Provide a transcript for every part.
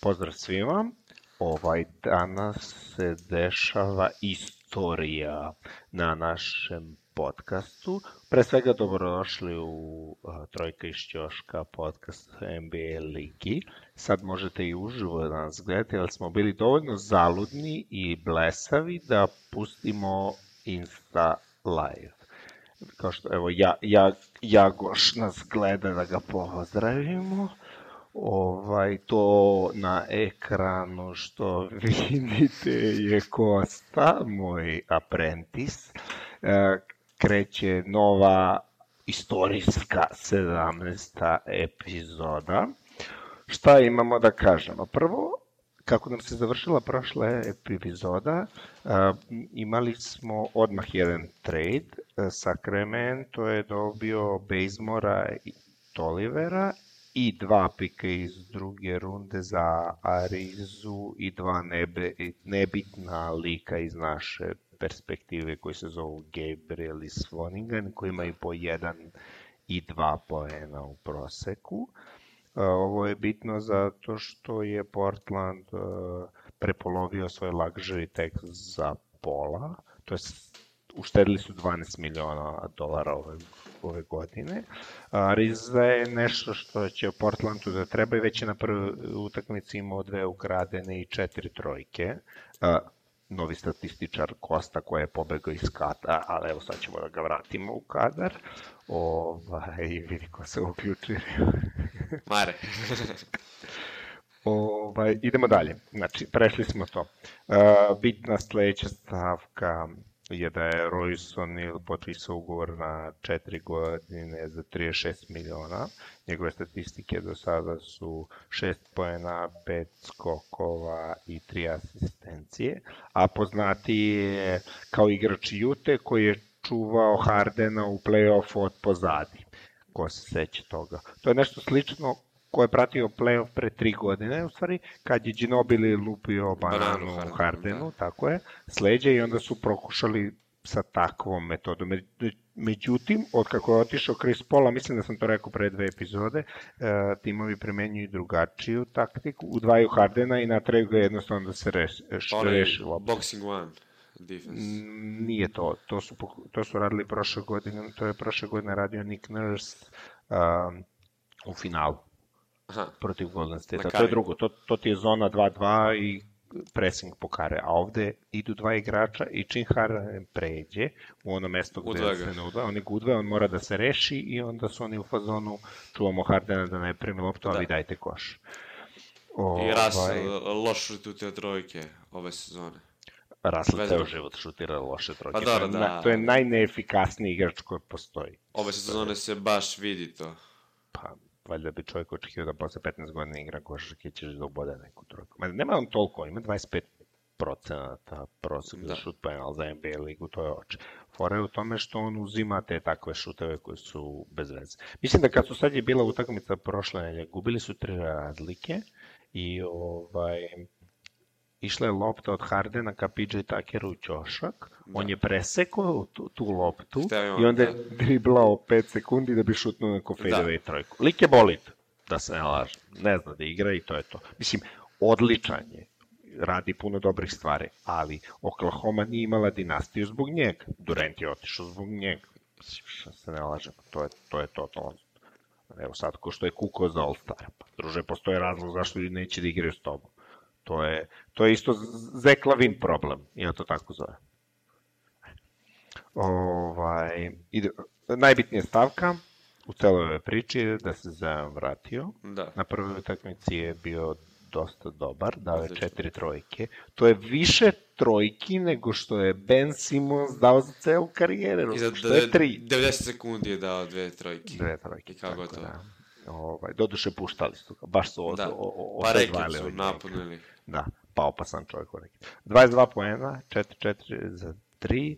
Pozdrav svima. Ovaj danas se dešava istorija na našem podcastu. Pre svega dobrodošli u uh, Trojka iz Ćoška podcast NBA Ligi. Sad možete i uživo da nas gledate, ali smo bili dovoljno zaludni i blesavi da pustimo Insta live. Kao što, evo, ja, ja, Jagoš nas gleda da ga pozdravimo ovaj to na ekranu što vidite je Kosta, moj aprentis. E, kreće nova istorijska 17. epizoda. Šta imamo da kažemo? Prvo, kako nam se završila prošla epizoda, imali smo odmah jedan trade. Sacramento je dobio Bazemora i Tolivera i dva pika iz druge runde za Arizu i dva nebe, nebitna lika iz naše perspektive koji se zovu Gabriel i Svoningen koji imaju po jedan i dva poena u proseku. Ovo je bitno zato što je Portland prepolovio svoj luxury tax za pola, to je uštedili su 12 miliona dolara ove, ove godine. Riza je nešto što će Portlandu da treba i već je na prvoj utakmici imao dve ukradene i četiri trojke. Novi statističar Kosta koji je pobegao iz kata, ali evo sad ćemo da ga vratimo u kadar. Ovaj, vidi ko se uključio. Mare. ovaj, idemo dalje. Znači, prešli smo to. Uh, bitna sledeća stavka je da je Royce O'Neal potpisao ugovor na 4 godine za 36 miliona. Njegove statistike do sada su 6 poena, 5 skokova i 3 asistencije, a poznati je kao igrač Jute koji je čuvao Hardena u play-offu od pozadi. Ko se seća toga? To je nešto slično ko je pratio playoff pre tri godine, u stvari, kad je Ginobili lupio bananu, bananu Hardenu, da. tako je, sleđe i onda su prokušali sa takvom metodom. Međutim, od kako je otišao Chris Paul, mislim da sam to rekao pre dve epizode, e, timovi primenjuju drugačiju taktiku, udvaju Hardena i natraju ga jednostavno da se reši, reši lopta. Boxing one defense. Nije to, to su, to su radili prošle godine, to je prošle godine radio Nick Nurse um, u finalu. Aha. protiv Golden State. To je drugo, to, to ti je zona 2-2 i pressing po kare, a ovde idu dva igrača i čim Harden pređe u ono mesto gde udve se ne udve, oni ga udve, on mora da se reši i onda su oni u fazonu čuvamo Hardena da ne primi loptu, da. a vi dajte koš. O, I Ras ovaj... loš šutio trojke ove sezone. Rasli ceo život šutira loše trojke. Pa dobro, da. Na, to je najneefikasniji igrač koji postoji. Ove sezone se baš vidi to. Pa, valjda bi čovjek očekio da posle 15 godina igra košarke ćeš da ubode neku trojku. Ma nema on toliko, ima 25 procenata prosek da. šut penal za NBA ligu, to je oče. Fora je u tome što on uzima te takve šuteve koje su bez veze. Mislim da kad su sad je bila utakmica prošle nelje, gubili su tri razlike i ovaj, išla je lopta od Hardena ka PJ Tuckeru u ćošak, da. on je presekao tu, tu loptu i onda je da. driblao 5 sekundi da bi šutnuo na fadeaway da. trojku. Lik je bolit, da se ne laže. Ne zna da igra i to je to. Mislim, odličan je radi puno dobrih stvari, ali Oklahoma nije imala dinastiju zbog njega. Durant je otišao zbog njega. Mislim, šta se ne laže, to je to. Je to. Evo sad, ko što je kuko za All-Star. Pa, druže, postoje razlog zašto ljudi neće da igraju s tobom. To je, to je isto Zeklavin problem, ja to tako zove. Ovaj, ide, najbitnija stavka u celoj ove priči je da se Zajan vratio. Da. Na prvoj utakmici je bio dosta dobar, dao je četiri trojke. To je više trojki nego što je Ben Simmons dao za celu karijeru. I za što je tri. 90 sekundi je dao dve trojke. Dve trojke. I kako to? Da. Ovaj, doduše puštali su ga, baš su da. o, o, pa su napunili. Da, pa opasan čovjek u reket. 22 poena, 4-4 za 3,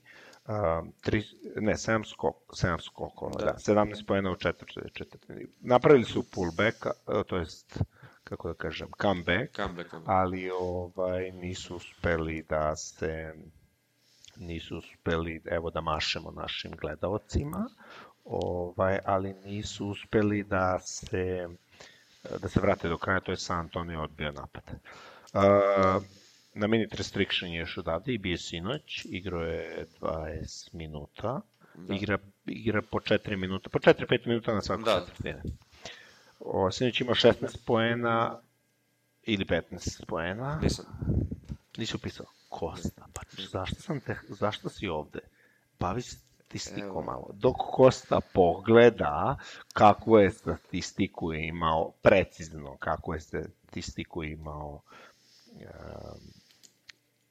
um, 3, ne, 7 skok, 7 skokova, da. da, 17 poena u 4 4 Napravili su pullback, to jest kako da kažem, comeback, comeback, comeback. ali ovaj nisu uspeli da se nisu uspeli, evo da mašemo našim gledaocima, ovaj, ali nisu uspeli da se da se vrate do kraja, to je San Antonio odbio napad. Uh, na minute restriction je još odavde i bio sinoć, igrao je 20 minuta, da. igra, igra po 4 minuta, po 4-5 minuta na svaku da. četvrtine. O, sinoć ima 16 poena ili 15 poena. Nisam. Nisi upisao. Kosta, pa zašto, sam te, zašto si ovde? Bavi se statistiku malo. Dok Kosta pogleda kakvu je statistiku imao, precizno kakvu je statistiku imao um,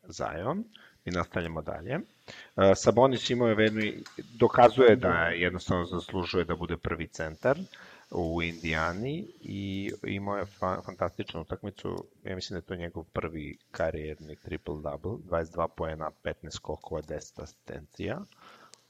Zion, i nastavljamo dalje. Uh, Sabonis imao je vedno, dokazuje da jednostavno zaslužuje da bude prvi centar u Indijani i imao je fa fantastičnu utakmicu, ja mislim da je to njegov prvi karijerni triple-double, 22 poena, 15 skokova, 10 asistencija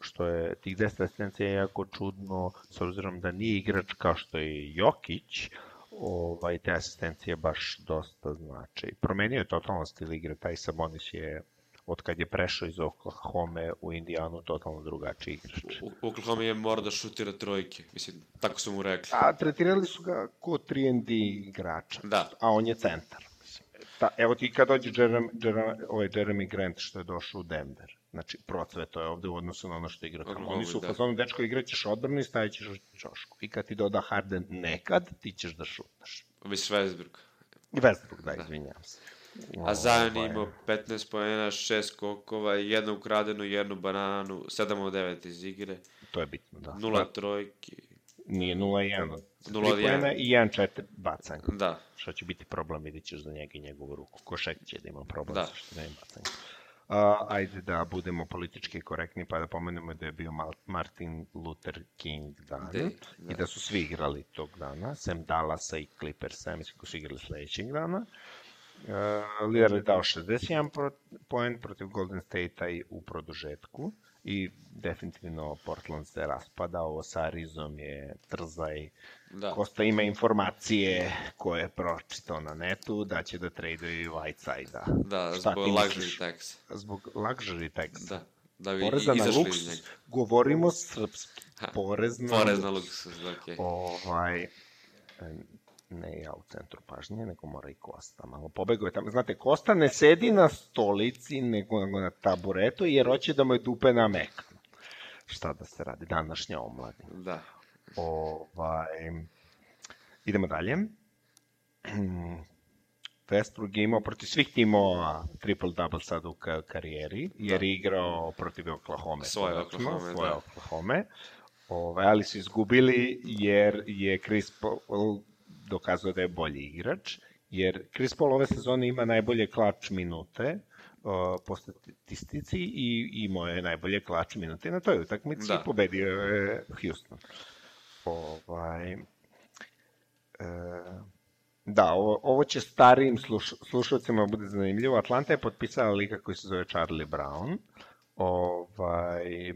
što je tih 10 asistencija jako čudno, s obzirom da nije igrač kao što je Jokić, ovaj, te asistencije baš dosta znači. Promenio je totalno stil igre, taj Sabonis je od kad je prešao iz Oklahoma u Indijanu totalno drugačiji igrač. U Oklahoma je mora da šutira trojke, mislim, tako su mu rekli. A tretirali su ga ko 3 igrača, da. a on je centar. Ta, evo ti kad dođe Jeremy, Jeremy, ovaj Jeremy Grant što je došao u Denver Znači, procveto je ovde u odnosu na ono što igra tamo. Oni su u da. fazonu, dečko, igraćeš odbranu i stavit ćeš u čošku. I kad ti doda Harden nekad, ti ćeš da šutaš. Već Westbrook. Westbrook, da, da. izvinjam se. A Zion ovaj... imao 15 pojena, 6 kokova, jednu ukradenu, jednu bananu, 7 od 9 iz igre. To je bitno, da. Nula da. trojki. Nije 0-1. 0-1 i 1-4 bacanja. Da. Što će biti problem, vidit ćeš za njega i njegovu ruku. Košek će da ima problem da. što nema bacanja. Ajde da budemo politički korektni pa da pomenemo da je bio Martin Luther King dan De, da. i da su svi igrali tog dana, sem Dallasa i Clippersa, mislim ko su igrali sledećeg dana. Uh, Lillard je dao 61 poen protiv Golden State-a u produžetku i definitivno Portland se raspada, ovo sa Arizom je trzaj. Da. Kosta ima informacije koje je pročitao na netu da će da traduju Whiteside-a. Da, Šta zbog luxury tax. Zbog luxury tax. Da. Da bi Poreza na luks, govorimo srpski. Porez na, Porez na luks, okej. Okay. Ovaj, ne ja u centru pažnje, nego mora i Kosta. Malo pobego je tamo. Znate, Kosta ne sedi na stolici, nego na taburetu, jer hoće da mu je dupe na mekanu. Šta da se radi, današnja omladina. Da. Ovaj, idemo dalje. Westbrook je imao protiv svih timova triple-double sad u karijeri, jer da. je igrao protiv Oklahoma. Svoje Oklahoma, svoje da. Oklahoma. Ove, ali su izgubili jer je Chris Paul dokazao da je bolji igrač, jer Chris Paul ove sezone ima najbolje klač minute uh, po statistici i imao je najbolje klač minute na toj utakmici da. i pobedio je Houston. Ovaj, uh, da, ovo, ovo će starijim sluš, slušalcima bude zanimljivo. Atlanta je potpisala lika koji se zove Charlie Brown. Ovaj,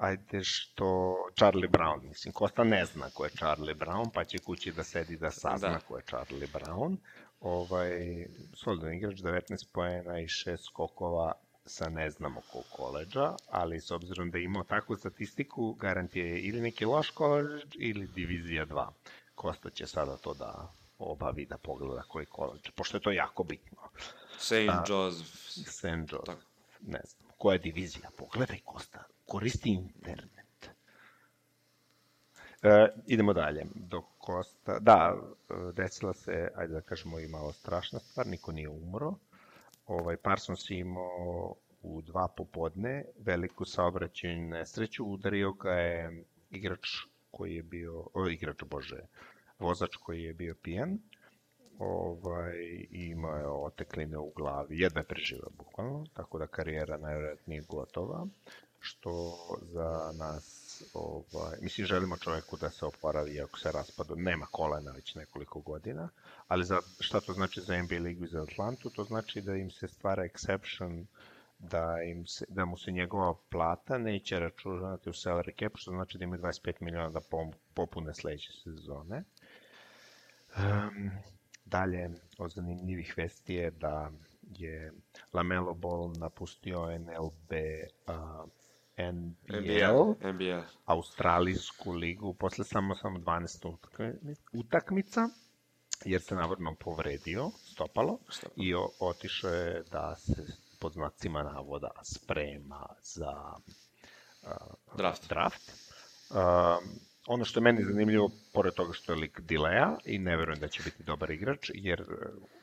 ajde što Charlie Brown, mislim, Kosta ne zna ko je Charlie Brown, pa će kući da sedi da sazna da. ko je Charlie Brown. Ovaj, solidan igrač, 19 poena i 6 skokova sa ne znamo ko koleđa, ali s obzirom da je imao takvu statistiku, garant je ili neki loš koleđ ili divizija 2. Kosta će sada to da obavi da pogleda koji koleđ, pošto je to jako bitno. St. Joseph. St. Joseph, ne znam. Koja je divizija? Pogledaj Kosta koristi internet. E, idemo dalje. Do Kosta, da, desila se, ajde da kažemo, i malo strašna stvar, niko nije umro. Ovaj, Parsons je imao u dva popodne veliku saobraćajnu nesreću, udario ga je igrač koji je bio, o, igrač Bože, vozač koji je bio pijan, ovaj, imao je otekline u glavi, jedva je preživao bukvalno, tako da karijera najvjerojatnije gotova što za nas ovaj, mislim želimo čoveku da se oporavi iako se raspada, nema kolena već nekoliko godina, ali za, šta to znači za NBA ligu i za Atlantu? To znači da im se stvara exception da, im se, da mu se njegova plata neće računati u salary cap, što znači da imaju 25 miliona da popune sledeće sezone. Um, dalje, od zanimljivih vesti je da je Lamelo Ball napustio NLB uh, NBL, NBL, Australijsku ligu, posle samo samo 12 utakmica jer se navodno povredio stopalo, stopalo. i o, otišao je da se pod znacima navoda sprema za uh, draft. draft. Uh, ono što je meni zanimljivo, pored toga što je lik Dileja i ne verujem da će biti dobar igrač, jer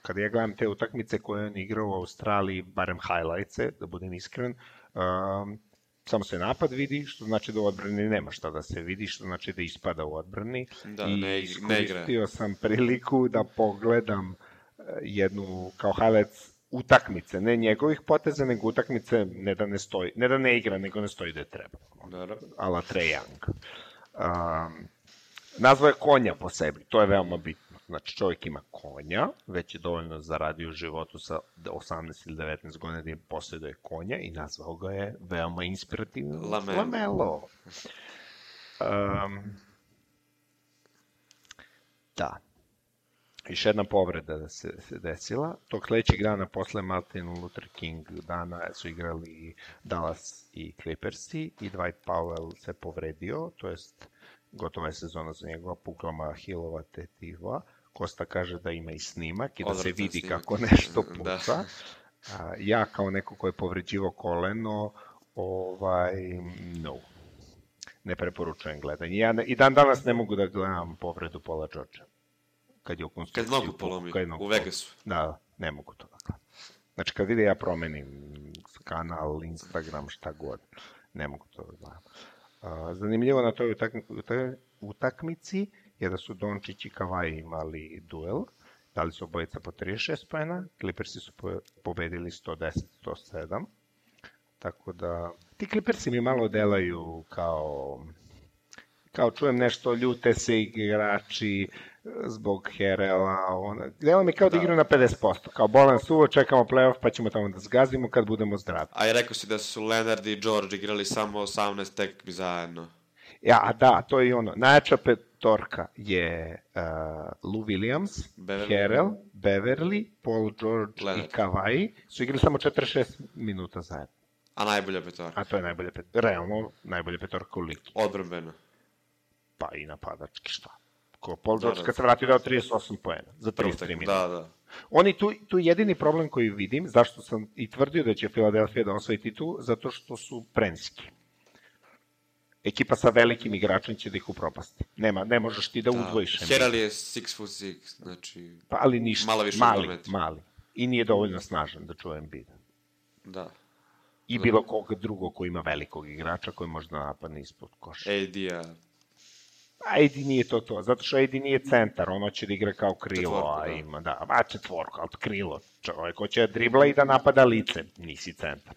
kada ja gledam te utakmice koje on igrao u Australiji, barem highlights da budem iskren, um, samo se napad vidi, što znači da u odbrani nema šta da se vidi, što znači da ispada u odbrani. Da, I ne, ne igra. sam priliku da pogledam jednu, kao highlights utakmice, ne njegovih poteza, nego utakmice ne da ne stoji, ne da ne igra, nego ne stoji da je treba. Naravno. Ala Trae Young. Um, nazva je konja po sebi, to je veoma bitno. Znači, čovjek ima konja, već je dovoljno zaradio u životu sa 18 ili 19 godina da je posjeduje konja i nazvao ga je veoma inspirativno Lamelo. Lamelo. Um, da. Još jedna povreda da se, se desila. Tog sledećeg dana, posle Martin Luther King dana, su igrali Dallas i Clippersi i Dwight Powell se povredio, to jest gotova je sezona za njegova puklama Hillova tetiva. Kosta kaže da ima i snimak i da se vidi snimak. kako nešto da. puca. Da. A, ja kao neko ko je povređivo koleno, ovaj, no, ne preporučujem gledanje. Ja ne, i dan danas ne mogu da gledam povredu Pola Georgea kad je u konstrukciji. Kad mogu polomi, kad u Vegasu. Da, ne mogu to da gledam. Znači, kad vide ja promenim kanal, Instagram, šta god, ne mogu to da gledam. Zanimljivo na toj utakmici je da su Dončić i Kavaj imali duel, dali su obojica po 36 pojena, Clippersi su pobedili 110-107, tako da ti Clippersi mi malo delaju kao kao čujem nešto, ljute se igrači, zbog Herela, ona, delo mi kao da, da igraju na 50%, kao bolan suvo, čekamo playoff pa ćemo tamo da zgazimo kad budemo zdravi. A i rekao si da su Leonard i George igrali samo 18 tekmi zajedno. Ja, a da, to je ono. Najjača petorka je uh, Lou Williams, Beverly. Herel, Beverly, Paul George Leonard. i Kawhi su igrali samo 46 minuta zajedno. A najbolja petorka? A to je najbolja petorka, realno najbolja petorka u ligi. Odbrbeno? Pa i napadački, šta? Ko Paul George da, da. kad se vratio dao 38 poena za 33 minuta. Da, da. Oni tu, tu jedini problem koji vidim, zašto sam i tvrdio da će Philadelphia da osvoji titul, zato što su prenski. Ekipa sa velikim igračem će da ih upropasti. Nema, ne možeš ti da, da. udvojiš. Herald je 6 foot 6, znači... Pa, ali ništa. Malo više mali, mali. I nije dovoljno snažan da čuje Embiida. Da. I bilo koga drugog ko ima velikog igrača koji može da napadne ispod koša. AD-a AD nije to to, zato što AD nije centar, ono će da igra kao krilo, četvorku, a da. ima, da, a četvorko, ali krilo, čovjek hoće da dribla i da napada lice, nisi centar.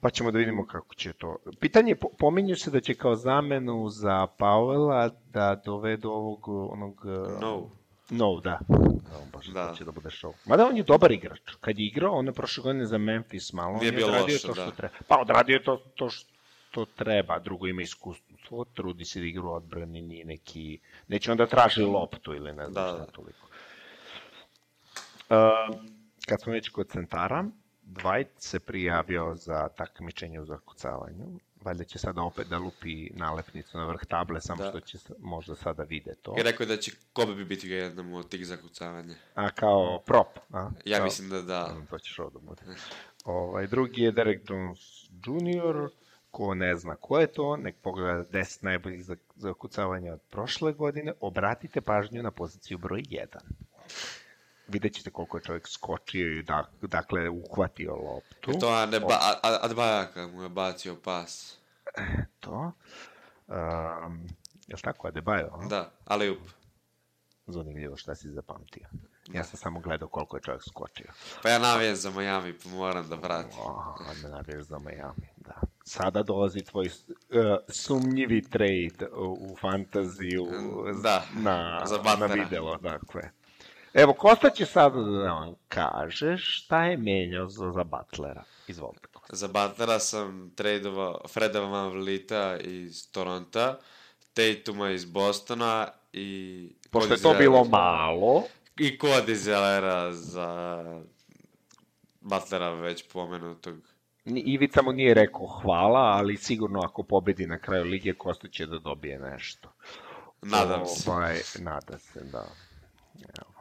Pa ćemo da vidimo kako će to. Pitanje, pominju se da će kao zamenu za Powella da dovedu ovog, onog... No. No, da. On baš da. će da bude show. Mada on je dobar igrač. Kad je igrao, on je prošle godine za Memphis malo, Nije on je odradio loše, to što da. treba. Pa odradio je to, to što treba, drugo ima iskustvo iskustvo, trudi se da igra u odbrani, nije neki... Neće onda traži loptu ili ne znam da, šta da. toliko. Uh, kad smo već kod centara, Dwight se prijavio za takmičenje u zakucavanju. Valjda će sada opet da lupi nalepnicu na vrh table, samo da. što će možda sada vide to. Je rekao da će Kobe bi biti jednom od tih zakucavanja. A, kao prop, a? Ja kao, mislim da da. To ćeš ovdje bude. Ovaj, drugi je Derek Jones Jr., Ko ne zna ko je to, nek pogleda 10 najboljih zakucavanja od prošle godine. Obratite pažnju na poziciju broj 1. Vidjet ćete koliko je čovjek skočio i da, dakle uhvatio loptu. E to a ne ba, a, Adbajaka mu je bacio pas. To. Um, je li tako, Adebayo? Da, ali up. Zanimljivo šta si zapamtio. Ja sam samo gledao koliko je čovjek skočio. Pa ja navijem za Miami, pa moram da vratim. Oh, ne naviješ za Miami, da. Sada dolazi tvoj uh, sumnjivi trade u, u fantaziju da, na, za na video, dakle. Evo, Kosta će sada da vam kaže šta je menjao za, za Butlera. Izvolite. Za Butlera sam tradeovao Freda Van Vlita iz Toronta, Tatuma iz Bostona i... Pošto je to bilo malo, i Cody za Butlera već pomenutog. Ivica mu nije rekao hvala, ali sigurno ako pobedi na kraju lige, Kosta će da dobije nešto. Nadam se. Ovaj, nada se, da. Evo.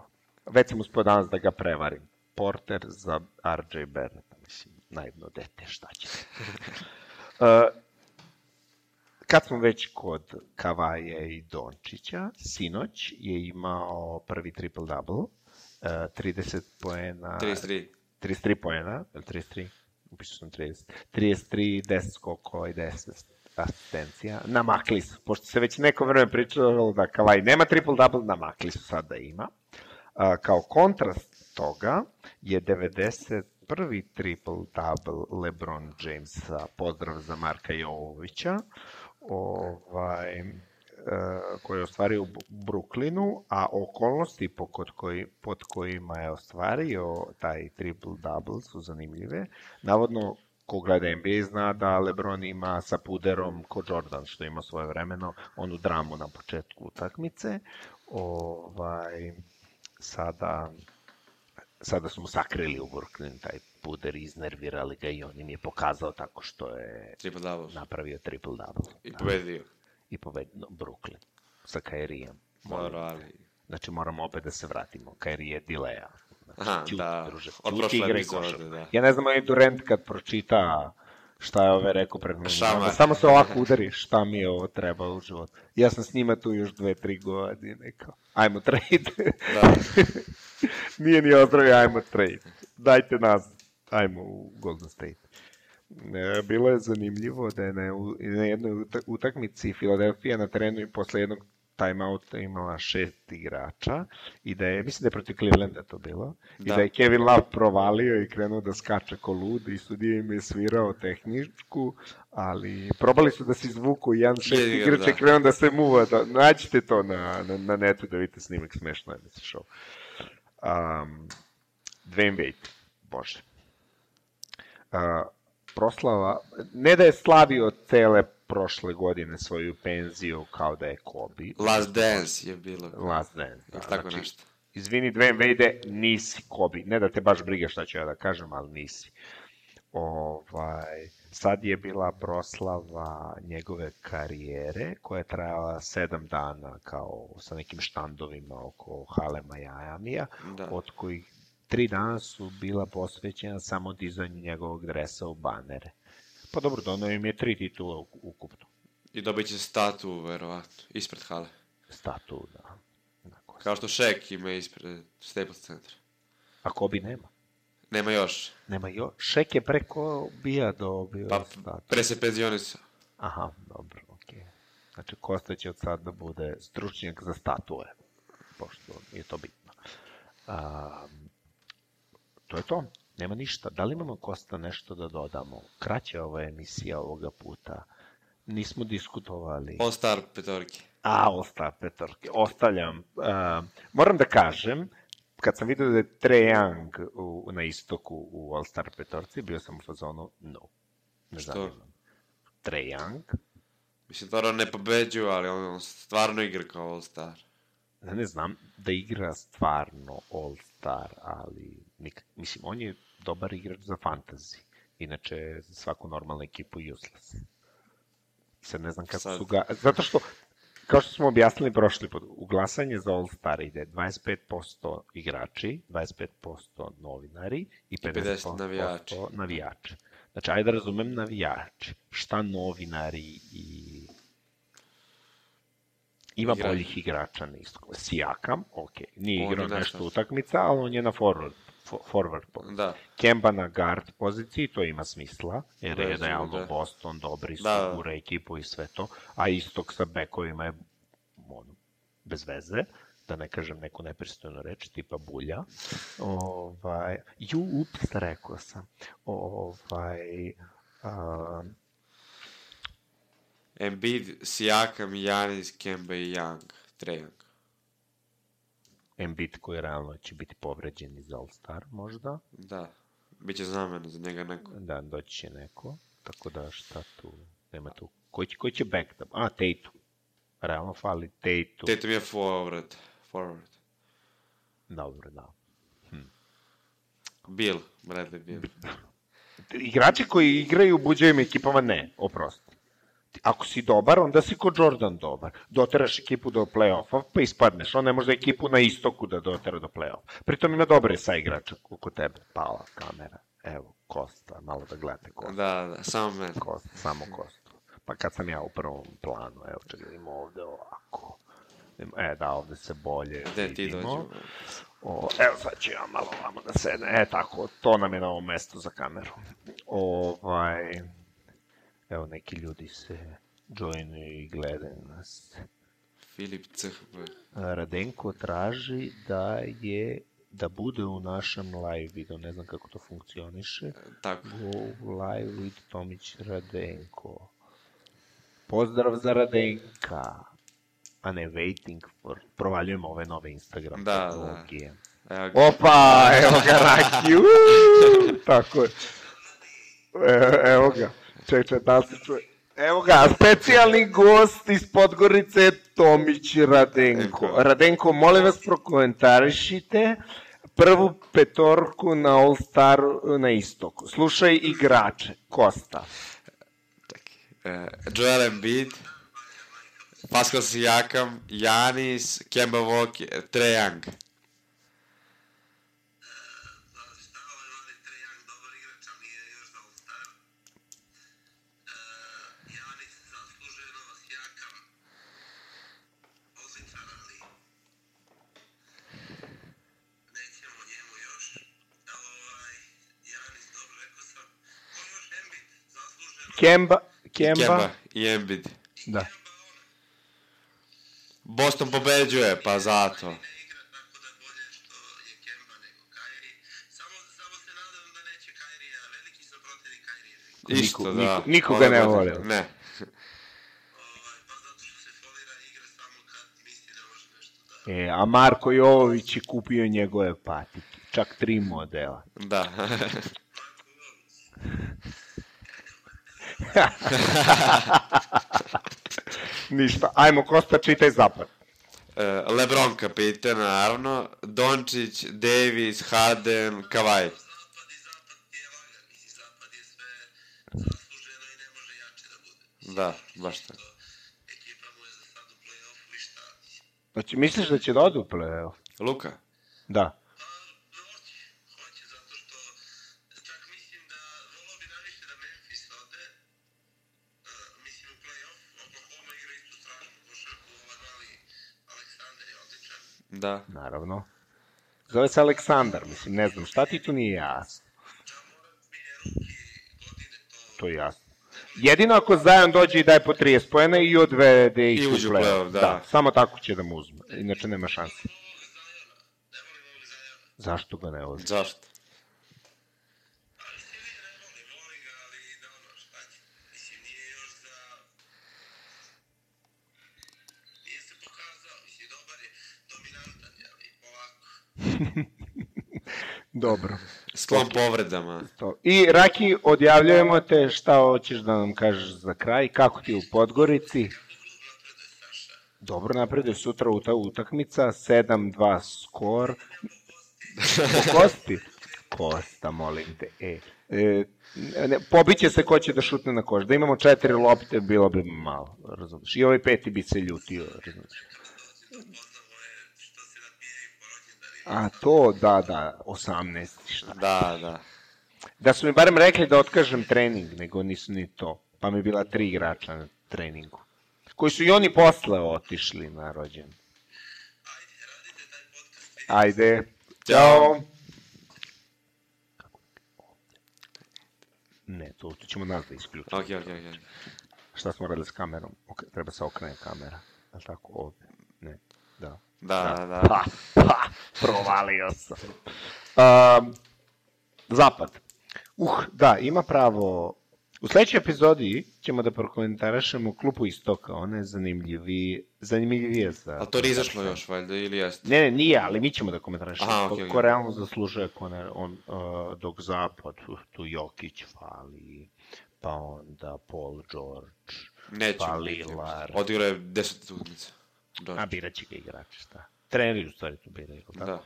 Već sam uspio danas da ga prevarim. Porter za RJ Barrett. Mislim, naivno dete, šta će. uh, kad smo već kod Kavaje i Dončića, sinoć je imao prvi triple-double, uh, 30 poena... 33. 33 poena, ili 33? Upišao sam 30. 33, 10 skokova i 10 asistencija. Namakli su, pošto se već neko vreme pričalo da Kavaj nema triple-double, namakli su sad da ima. A, kao kontrast toga je 91. triple-double LeBron Jamesa, pozdrav za Marka Jovovića, ovaj, e, koji je ostvario u Brooklynu, a okolnosti pod, koji, pod kojima je ostvario taj triple-double su zanimljive. Navodno, ko gleda NBA zna da LeBron ima sa puderom ko Jordan, što ima svoje vremeno, onu dramu na početku utakmice. Ovaj, sada, sada su mu sakrili u Brooklyn taj puder, iznervirali ga i on im je pokazao tako što je Triple double. napravio triple-double. I pobedio. I pobedio Brooklyn sa Kairijem. Dobro, ali... Znači moramo opet da se vratimo. Kairi je dileja. Znači, Aha, ćuti, da. druže. Od prošle epizode, da. Ja ne znam, ovaj Durant kad pročita šta je ove rekao pred mnom. Samo, se ovako udari šta mi je ovo treba u životu. Ja sam s njima tu još dve, tri godine. Kao, ajmo trade. Da. Nije ni ozdravio, ajmo trade. Dajte nas, ajmo u Golden State. E, Bilo je zanimljivo da je na, na jednoj uta- utakmici Filadelfija na terenu i posle jednog timeouta imala šest igrača i da je, mislim da je protiv Clevelanda to bilo, i Da. da je Kevin Love provalio i krenuo da skače ko lud i sudija im je svirao tehničku, ali probali su da se izvuku jedan šest Je, igrača da. krenuo da se muva, da, nađite to na, na, na netu da vidite snimak, smešno je da se show. Um, Dwayne Wade, bože. Uh, proslava, ne da je slavio cele prošle godine svoju penziju kao da je Kobe. Last Dance je bilo. Last Dance. Da, tako znači, nešto. Izvini, Dwayne Wade, nisi Kobe. Ne da te baš briga šta ću ja da kažem, ali nisi. Ovaj, sad je bila proslava njegove karijere, koja je trajala sedam dana kao sa nekim štandovima oko hale Majamija, Da. od kojih tri dana su bila posvećena samo dizanju njegovog dresa u banere. Pa dobro, donao im je tri titula ukupno. I dobit će statu, verovatno, ispred hale. Statu, da. Onako. Kao što Shaq ima ispred Staples centra. A Kobe nema. Nema još. Nema jo. Šek je preko bija dobio Pa statu. pre se penzionisao. Aha, dobro, okej. Znači, Kosta će od sad da bude stručnjak za statue, pošto je to bitno. A, to je to. Nema ništa. Da li imamo Kosta nešto da dodamo? Kraća ova emisija ovoga puta. Nismo diskutovali. All Star petorki. A, osta petorke. Ostavljam. Uh, moram da kažem, kad sam vidio da je Trae Young u, na istoku u All-Star petorci, bio sam u fazonu no. Ne Što? zanima. me. Trae Young, Mislim, stvarno ne pobeđuju, ali on, stvarno igra kao All Star. ne, ne znam da igra stvarno All-Star, ali nik, mislim, on je dobar igrač za fantasy. Inače, za svaku normalnu ekipu useless. Sad ne znam kako Sad. su ga... Zato što, kao što smo objasnili prošli put, u glasanje za All-Star ide 25% igrači, 25% novinari i 50%, 50 navijači. navijači. Znači, ajde da razumem navijači. Šta novinari i... Ima Igrači. boljih igrača na istoku. Sijakam, ok, nije igrao nešto utakmica, ali on je na forward, fo- forward poziciji. Da. Kemba na guard poziciji, to ima smisla, jer je Vezano, realno da. Boston, dobri su, Da. gura ekipu i sve to, a istok sa bekovima je ono, bez veze, da ne kažem neku nepristojnu reč, tipa bulja. Ovaj, ju, ups, rekao sam. Ovaj, a, Embiid, Siakam, Janis, Kemba i Young. Trae Young. Embiid koji realno će biti povređen iz All-Star možda, Da. Biće znameno za njega neko. da doći će neko, tako da šta tu, nema tu. Koji će, koji će back da... A, Tatum. Realno fali Tatum. Tatum je forward. Forward. Dobro, da. Bill. Bradley Bill. Igrači koji igraju u buđevim ekipama, ne, oprosti. Ako si dobar, onda si ko Jordan dobar. Doteraš ekipu do play-offa, pa ispadneš. On ne može ekipu na istoku da dotera do play-offa. Pritom ima dobre sa igrača oko tebe. Pala kamera. Evo, Kosta, malo da gledate Kosta. Da, da, samo meni. Kosta, samo Kosta. Pa kad sam ja u prvom planu, evo čekaj, ima ovde ovako. E, da, ovde se bolje Gde ti vidimo. dođu? O, evo sad ću ja malo vamo da sedne. E, tako, to nam je na ovom mestu za kameru. Ovaj, evo, neki ljudi se joinuju i gledaju nas. Filip CHP. Radenko traži da je da bude u našem live video, ne znam kako to funkcioniše. Tako. Go live with Tomić Radenko. Pozdrav za Radenka. A ne, waiting for... Provaljujemo ove nove Instagram Da, da. tehnologije. Evo ga. Opa, evo ga Raki, uuu, tako je. E, evo ga, ček, ček, da se čuje? Evo ga, specijalni gost iz Podgorice Tomić Radenko. Radenko. Molim vas prokomentarišite prvu petorku na All Star na istoku. Slušaj igrače, Kosta. E, Joel Embiid, Pascal Sijakam, Janis, Kemba Walker, Trae Young. Kemba, Kemba, Kemba i Embiid. da. Boston pobeđuje, pa zato. Ne igra tako je bolje što je Kemba nego Kairi. Samo, samo se nadam neće Kairija, veliki sam protivnik Kairija. Isto, Niko- da. niko- niko ga ne Ove voli. godine- Ne. Ovaj, pa zato što se folira i igra samo kad misli da može nešto da... E, a Marko Jovović je kupio njegove patike. Čak tri modela. Da. Ništa. Ajmo, Kosta, čitaj zapad. E, Lebron kapitan, naravno. Dončić, Davis, Harden, Kavaj. Da baš tako. Znači, misliš da će da odu u play-off? Luka? Da. Da. Naravno. Zove se Aleksandar, mislim, ne znam, šta ti tu nije jasno? To je jasno. Jedino ako Zajan dođe i daje po 30 pojena i odvede ih u play-off. play-off, da. Samo tako će da mu uzme, inače nema šanse. Zašto ga ne voli? Zašto? Dobro. Sklon povredama. To. I Raki, odjavljujemo te, šta hoćeš da nam kažeš za kraj, kako ti u Podgorici? Dobro napreduje sutra uta utakmica, 7-2 skor. Po kosti? Kosta, molim te. E, e, ne, pobiće se ko će da šutne na koš. Da imamo četiri lopte, bilo bi malo, razumiješ. I ovaj peti bi se ljutio, razumiješ. A to, da, da, 18, šta. Da, da. Da su mi barem rekli da otkažem trening, nego nisu ni to. Pa mi je bila tri igrača na treningu. Koji su i oni posle otišli na rođen. Ajde. Ćao. Ne, to, to ćemo nas da isključimo. Ok, ok, ok. Šta smo radili s kamerom? Ok, treba se okrene kamera. Je li tako ovde? Ne, da. Da, da, da. Pa, pa, provalio sam. Um, zapad. Uh, da, ima pravo... U sledećoj epizodi ćemo da prokomentarišemo klupu istoka, ona je zanimljiviji, zanimljivije za... Ali to nije izašlo još, valjda, ili jeste? Ne, ne, nije, ali mi ćemo da komentarišemo. Aha, ko, okej, ko okej. realno zaslužuje, ko ne, on, uh, dok zapad, tu, tu Jokić fali, pa onda Paul George, Neće pa biti. Lillard. Odigrao je 10 utakmica. A birat će ga igrači, šta? Treneri u stvari tu biraju, tako? Da.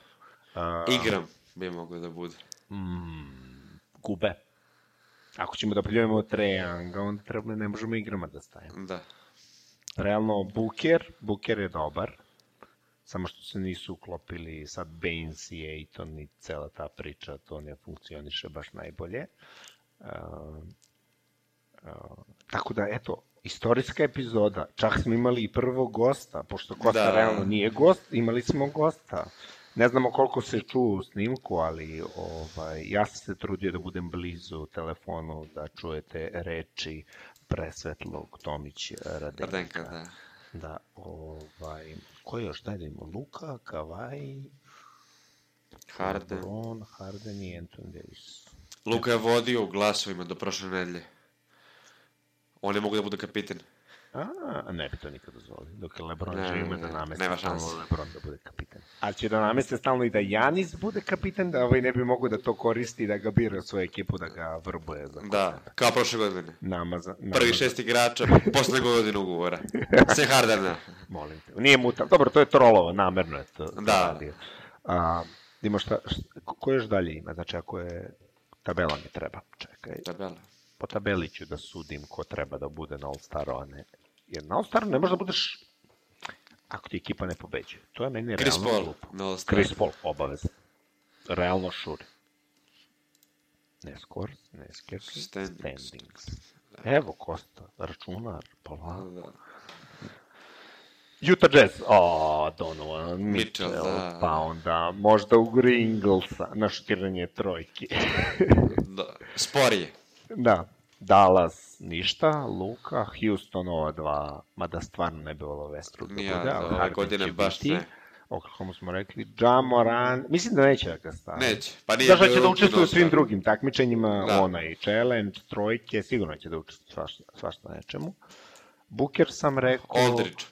A, Igram bi mogao da bude. Mm, gube. Ako ćemo da pljujemo Trejanga, onda treba, ne možemo igrama da stavimo. Da. Realno, Booker, Booker je dobar, samo što se nisu uklopili sad Baines i Aiton i cela ta priča, to ne funkcioniše baš najbolje. Uh, tako da, eto, istorijska epizoda, čak smo imali i prvog gosta, pošto Kosta Da. realno nije gost, imali smo gosta. Ne znamo koliko se čuo u snimku, ali ovaj, ja sam se trudio da budem blizu telefonu, da čujete reči presvetlog Tomić Radenka. Radenka, da. Da, ovaj, ko još, da imamo, Luka, Kavaj, Harden. Lebron, Harden i Anthony Davis. Luka je vodio u glasovima do prošle nedelje. On je mogu da bude kapiten. A, ne bi to nikad dozvolio. Dok Lebron Ne, ne, da nameste nema stalno. Lebron da bude kapitan. A će da nameste stalno i da Janis bude kapitan, da ovaj ne bi mogo da to koristi, da ga bira svoju ekipu, da ga vrbuje za Da, kao prošle godine. nama za... Nama Prvi šest igrača posle godine ugovora. Sve Hardena. Molim te. Nije mu ta... Dobro, to je trolovo, namerno je to. to Da. radio. A, ima šta, šta, ko još dalje ima? Znači, ako je... Tabela mi treba. Čekaj. Tabela. Po tabeli ću da sudim ko treba da bude na All-Staru, a ne... Jer na All-Staru ne možeš da budeš ako ti ekipa ne pobeđuje. To je meni Chris realno Paul glupo. All-Staru. Chris Paul, obavezno. Realno šuri. Ne scores, ne sketch, Standings. standings. Evo Kosta, računar, polako. Da. Utah Jazz, o, Donovan Mitchell, Mitchell, da. pa onda možda u Inglesa na šutiranje trojki. da. Sporije. Da, Dallas ništa, Luka, Houston ova dva, mada stvarno ne bi volao Westbrook da ja, bude, ali ove godine baš biti. ne. Oklahoma smo rekli, Ja Moran, mislim da neće da ga stavi. Neće. Pa nije Znaš da će da učestvuje u svim All-Staru. drugim takmičenjima, Da. onaj challenge, trojke, sigurno će da učestvuje svašta, svašta nečemu. Booker sam rekao, Aldridge.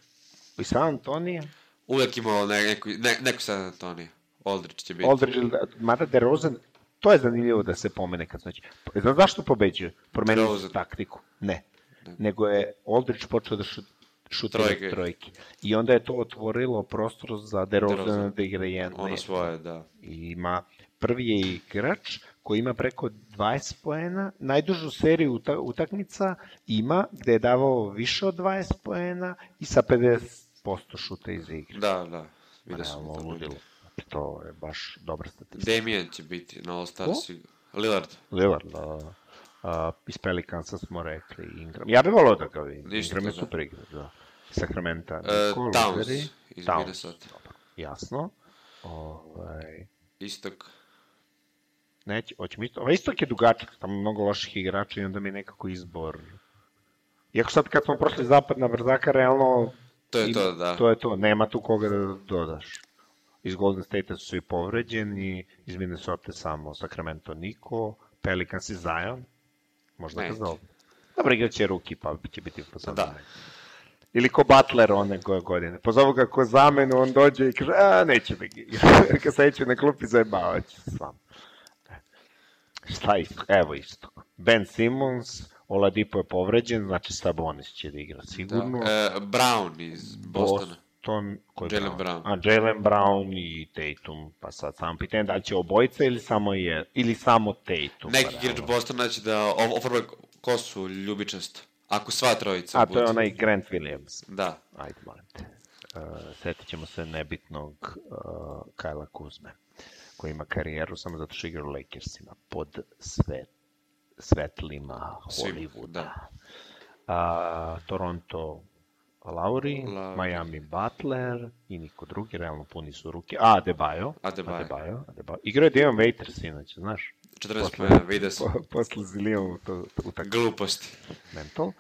i San Antonija, Uvijek imao ne, neku, ne, neku San Antonio. Aldridge će biti. Aldridge, da- mada DeRozan, to je zanimljivo da se pomene kad znači. Znaš zašto pobeđuje? Promenili su DeRozan. taktiku. Ne. Nego je Aldridge počeo da šut, šutira Trojke. trojke. I onda je to otvorilo prostor za DeRozana DeRozan. da igra jedan. Ono svoje, da. I ima, prvi je igrač koji ima preko 20 poena, najdužu seriju uta, utakmica ima gde je davao više od 20 poena i sa 50% šuta iz igre. Da, da. Vidio sam to. ludilo. To je baš dobra statistika. Damien će biti na All Star sigurno. Lillard. Lillard, da. A, iz Pelicansa smo rekli Ingram. Ja bih volao da ga vidim. Ništa, Ingram je da. super igra, da. Sacramento. E, Towns iz Towns. Minnesota. Dobro, jasno. Ovaj, Istok. neće, hoćemo isto. Ovaj istok je dugačak, tamo mnogo loših igrača i onda mi je nekako izbor. Iako sad kad smo prošli zapad na brzaka, realno... To je to, da. To je to, nema tu koga da dodaš. Iz Golden State su svi povređeni, iz Minnesota samo Sacramento niko, Pelicans i Zion, možda Neće. zovu. Dobro, igraće ruki, pa će biti pozove. Da. Ili ko Butler one go- godine. Pozovu ga ko zamenu, on dođe i kaže, a, neće me igra. Kad seće na klupi, zajebavat će se s vama. Šta isto? Evo isto. Ben Simmons, Oladipo je povređen, znači Sabonis će da igra sigurno. Da. E, Brown iz Bostona. Boston, ko je Jaylen Brown? Brown. A, Jalen Brown i Tatum, pa sad samo pitanje da li će obojica ili samo je, ili samo Tatum. Neki pa igrač realno. Bostona će da ofarba kosu ljubičasto. Ako sva trojica A, to je onaj Grant Williams. Da. Ajde, molim te. Uh, setit ćemo se nebitnog uh, Kajla Kuzme, koji ima karijeru samo zato što igra u Lakersima, pod sve, svetlima Svim, Hollywooda. da. A, Toronto Lauri, Lauri. Miami Butler i niko drugi, realno puni su ruke. A, Adebayo. Adebayo. Adebayo. Adebayo. Igrao je Dion Waiters, inače, znaš. 14 pojena, vidio sam. Po, posle Zilijan to, to utak Gluposti. mental. Uh,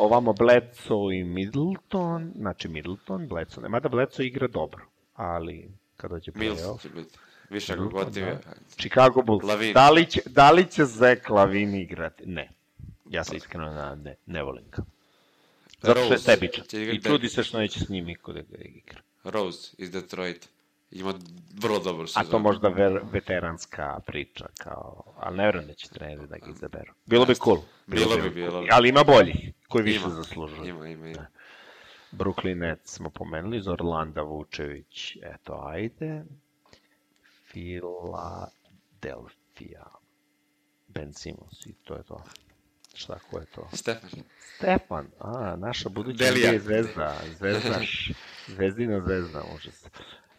ovamo Bledsoe i Middleton, znači Middleton, Bledsoe, mada Bledsoe igra dobro, ali kad dođe Mills playoff, će biti. Više ako gotive. da. Chicago Bulls, Lavin. da li, će, da li će Zach Lavin igrati? Ne. Ja se iskreno ne, ne volim ga. Zato što je Rose sebičan. će I čudi se što neće s njim niko da ga igra. Rose iz Detroit. Ima vrlo dobru A sezonu. to možda ver, veteranska priča, kao, ali ne verujem da će treneri da ga izaberu. Bilo bi cool. Bilo bi, bilo bi. Ali ima boljih, koji više Ima, zaslužuju. Ima, ima, ima. Brooklyn Nets smo pomenuli, iz Orlanda Vučević, eto, ajde. Filadelfija. Ben Simmons i to je to. Šta, ko je to? Stefan. Stefan, a, naša buduća Delija. Zvezda, zvezda, zvezdina zvezda, užas.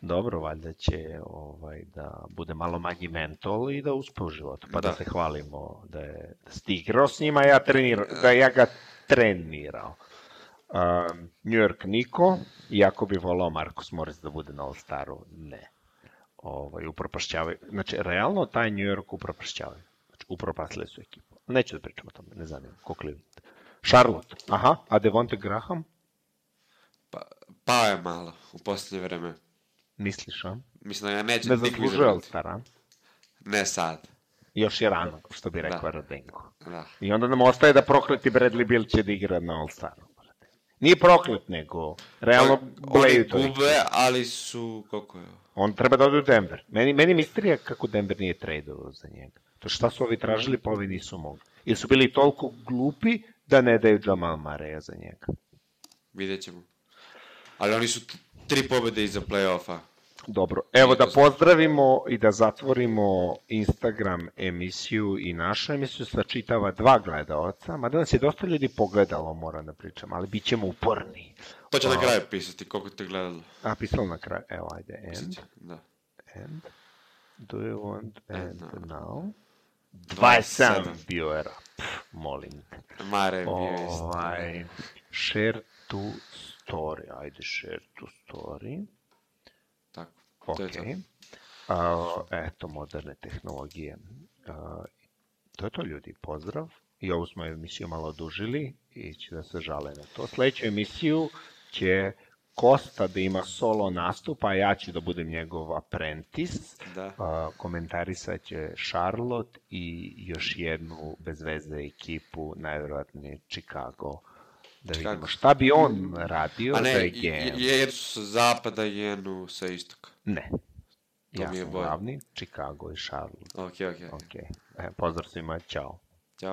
Dobro, valjda će ovaj, da bude malo manji mentol i da uspe u životu, pa da, Da. se hvalimo da je da si ti igrao s njima, ja trenirao, da ja ga trenirao. Um, New York niko, iako bi volao Marcus Morris da bude na All-Staru, ne. Ovaj, upropašćavaju. Znači, realno taj New York upropašćavaju. Znači, upropastili su ekipu. Neću da pričam o tome, ne zanima, ko Cleveland. Charlotte, aha, a Devonte Graham? Pa, pao je malo u posljednje vreme. Misliš, a? Mislim da ja neće Ne zaslužuje igrati. All-Star? Ne sad. Još je rano, što bi rekao Da. Radenko. Da. I onda nam ostaje da prokleti Bradley Bill će da igra na All-Staru. Nije proklet, nego realno bleju to. gube, ali su, koliko je? On treba da ode u Denver. Meni, meni misterija kako Denver nije tradovao za njega. To šta su ovi tražili, pa ovi nisu mogli. Ili su bili toliko glupi da ne daju Jamal Mareja za njega. Vidjet ćemo. Ali oni su tri pobjede iza play-offa. Dobro, evo da pozdravimo i da zatvorimo Instagram emisiju i našu emisiju sa čitava dva gledaoca, mada nas je dosta ljudi pogledalo, moram da pričam, ali bit ćemo uporni. To će na kraju pisati, koliko te gledalo. A, pisalo na kraju, evo, ajde, end, Da. end, do you want end End now? 27 27. viewera, Pff, molim. Mare bio. Ovaj, share to story, ajde, share to story. Tako. Ok. To je to. A, eto, moderne tehnologije. A, to je to, ljudi. Pozdrav. I ovu smo emisiju malo odužili i će da se žale na to. Sledeću emisiju će Kosta da ima solo nastup, a ja ću da budem njegov apprentice. Da. A, komentarisat će Charlotte i još jednu bez veze ekipu, najverovatnije Chicago. Da Chicago. vidimo šta bi on radio A ne, je i- GM. i- jer su sa zapada i jednu sa istoka. Ne. To ja sam glavni, Chicago i Charlotte. Ok, ok. Ok. E, pozdrav svima, čao.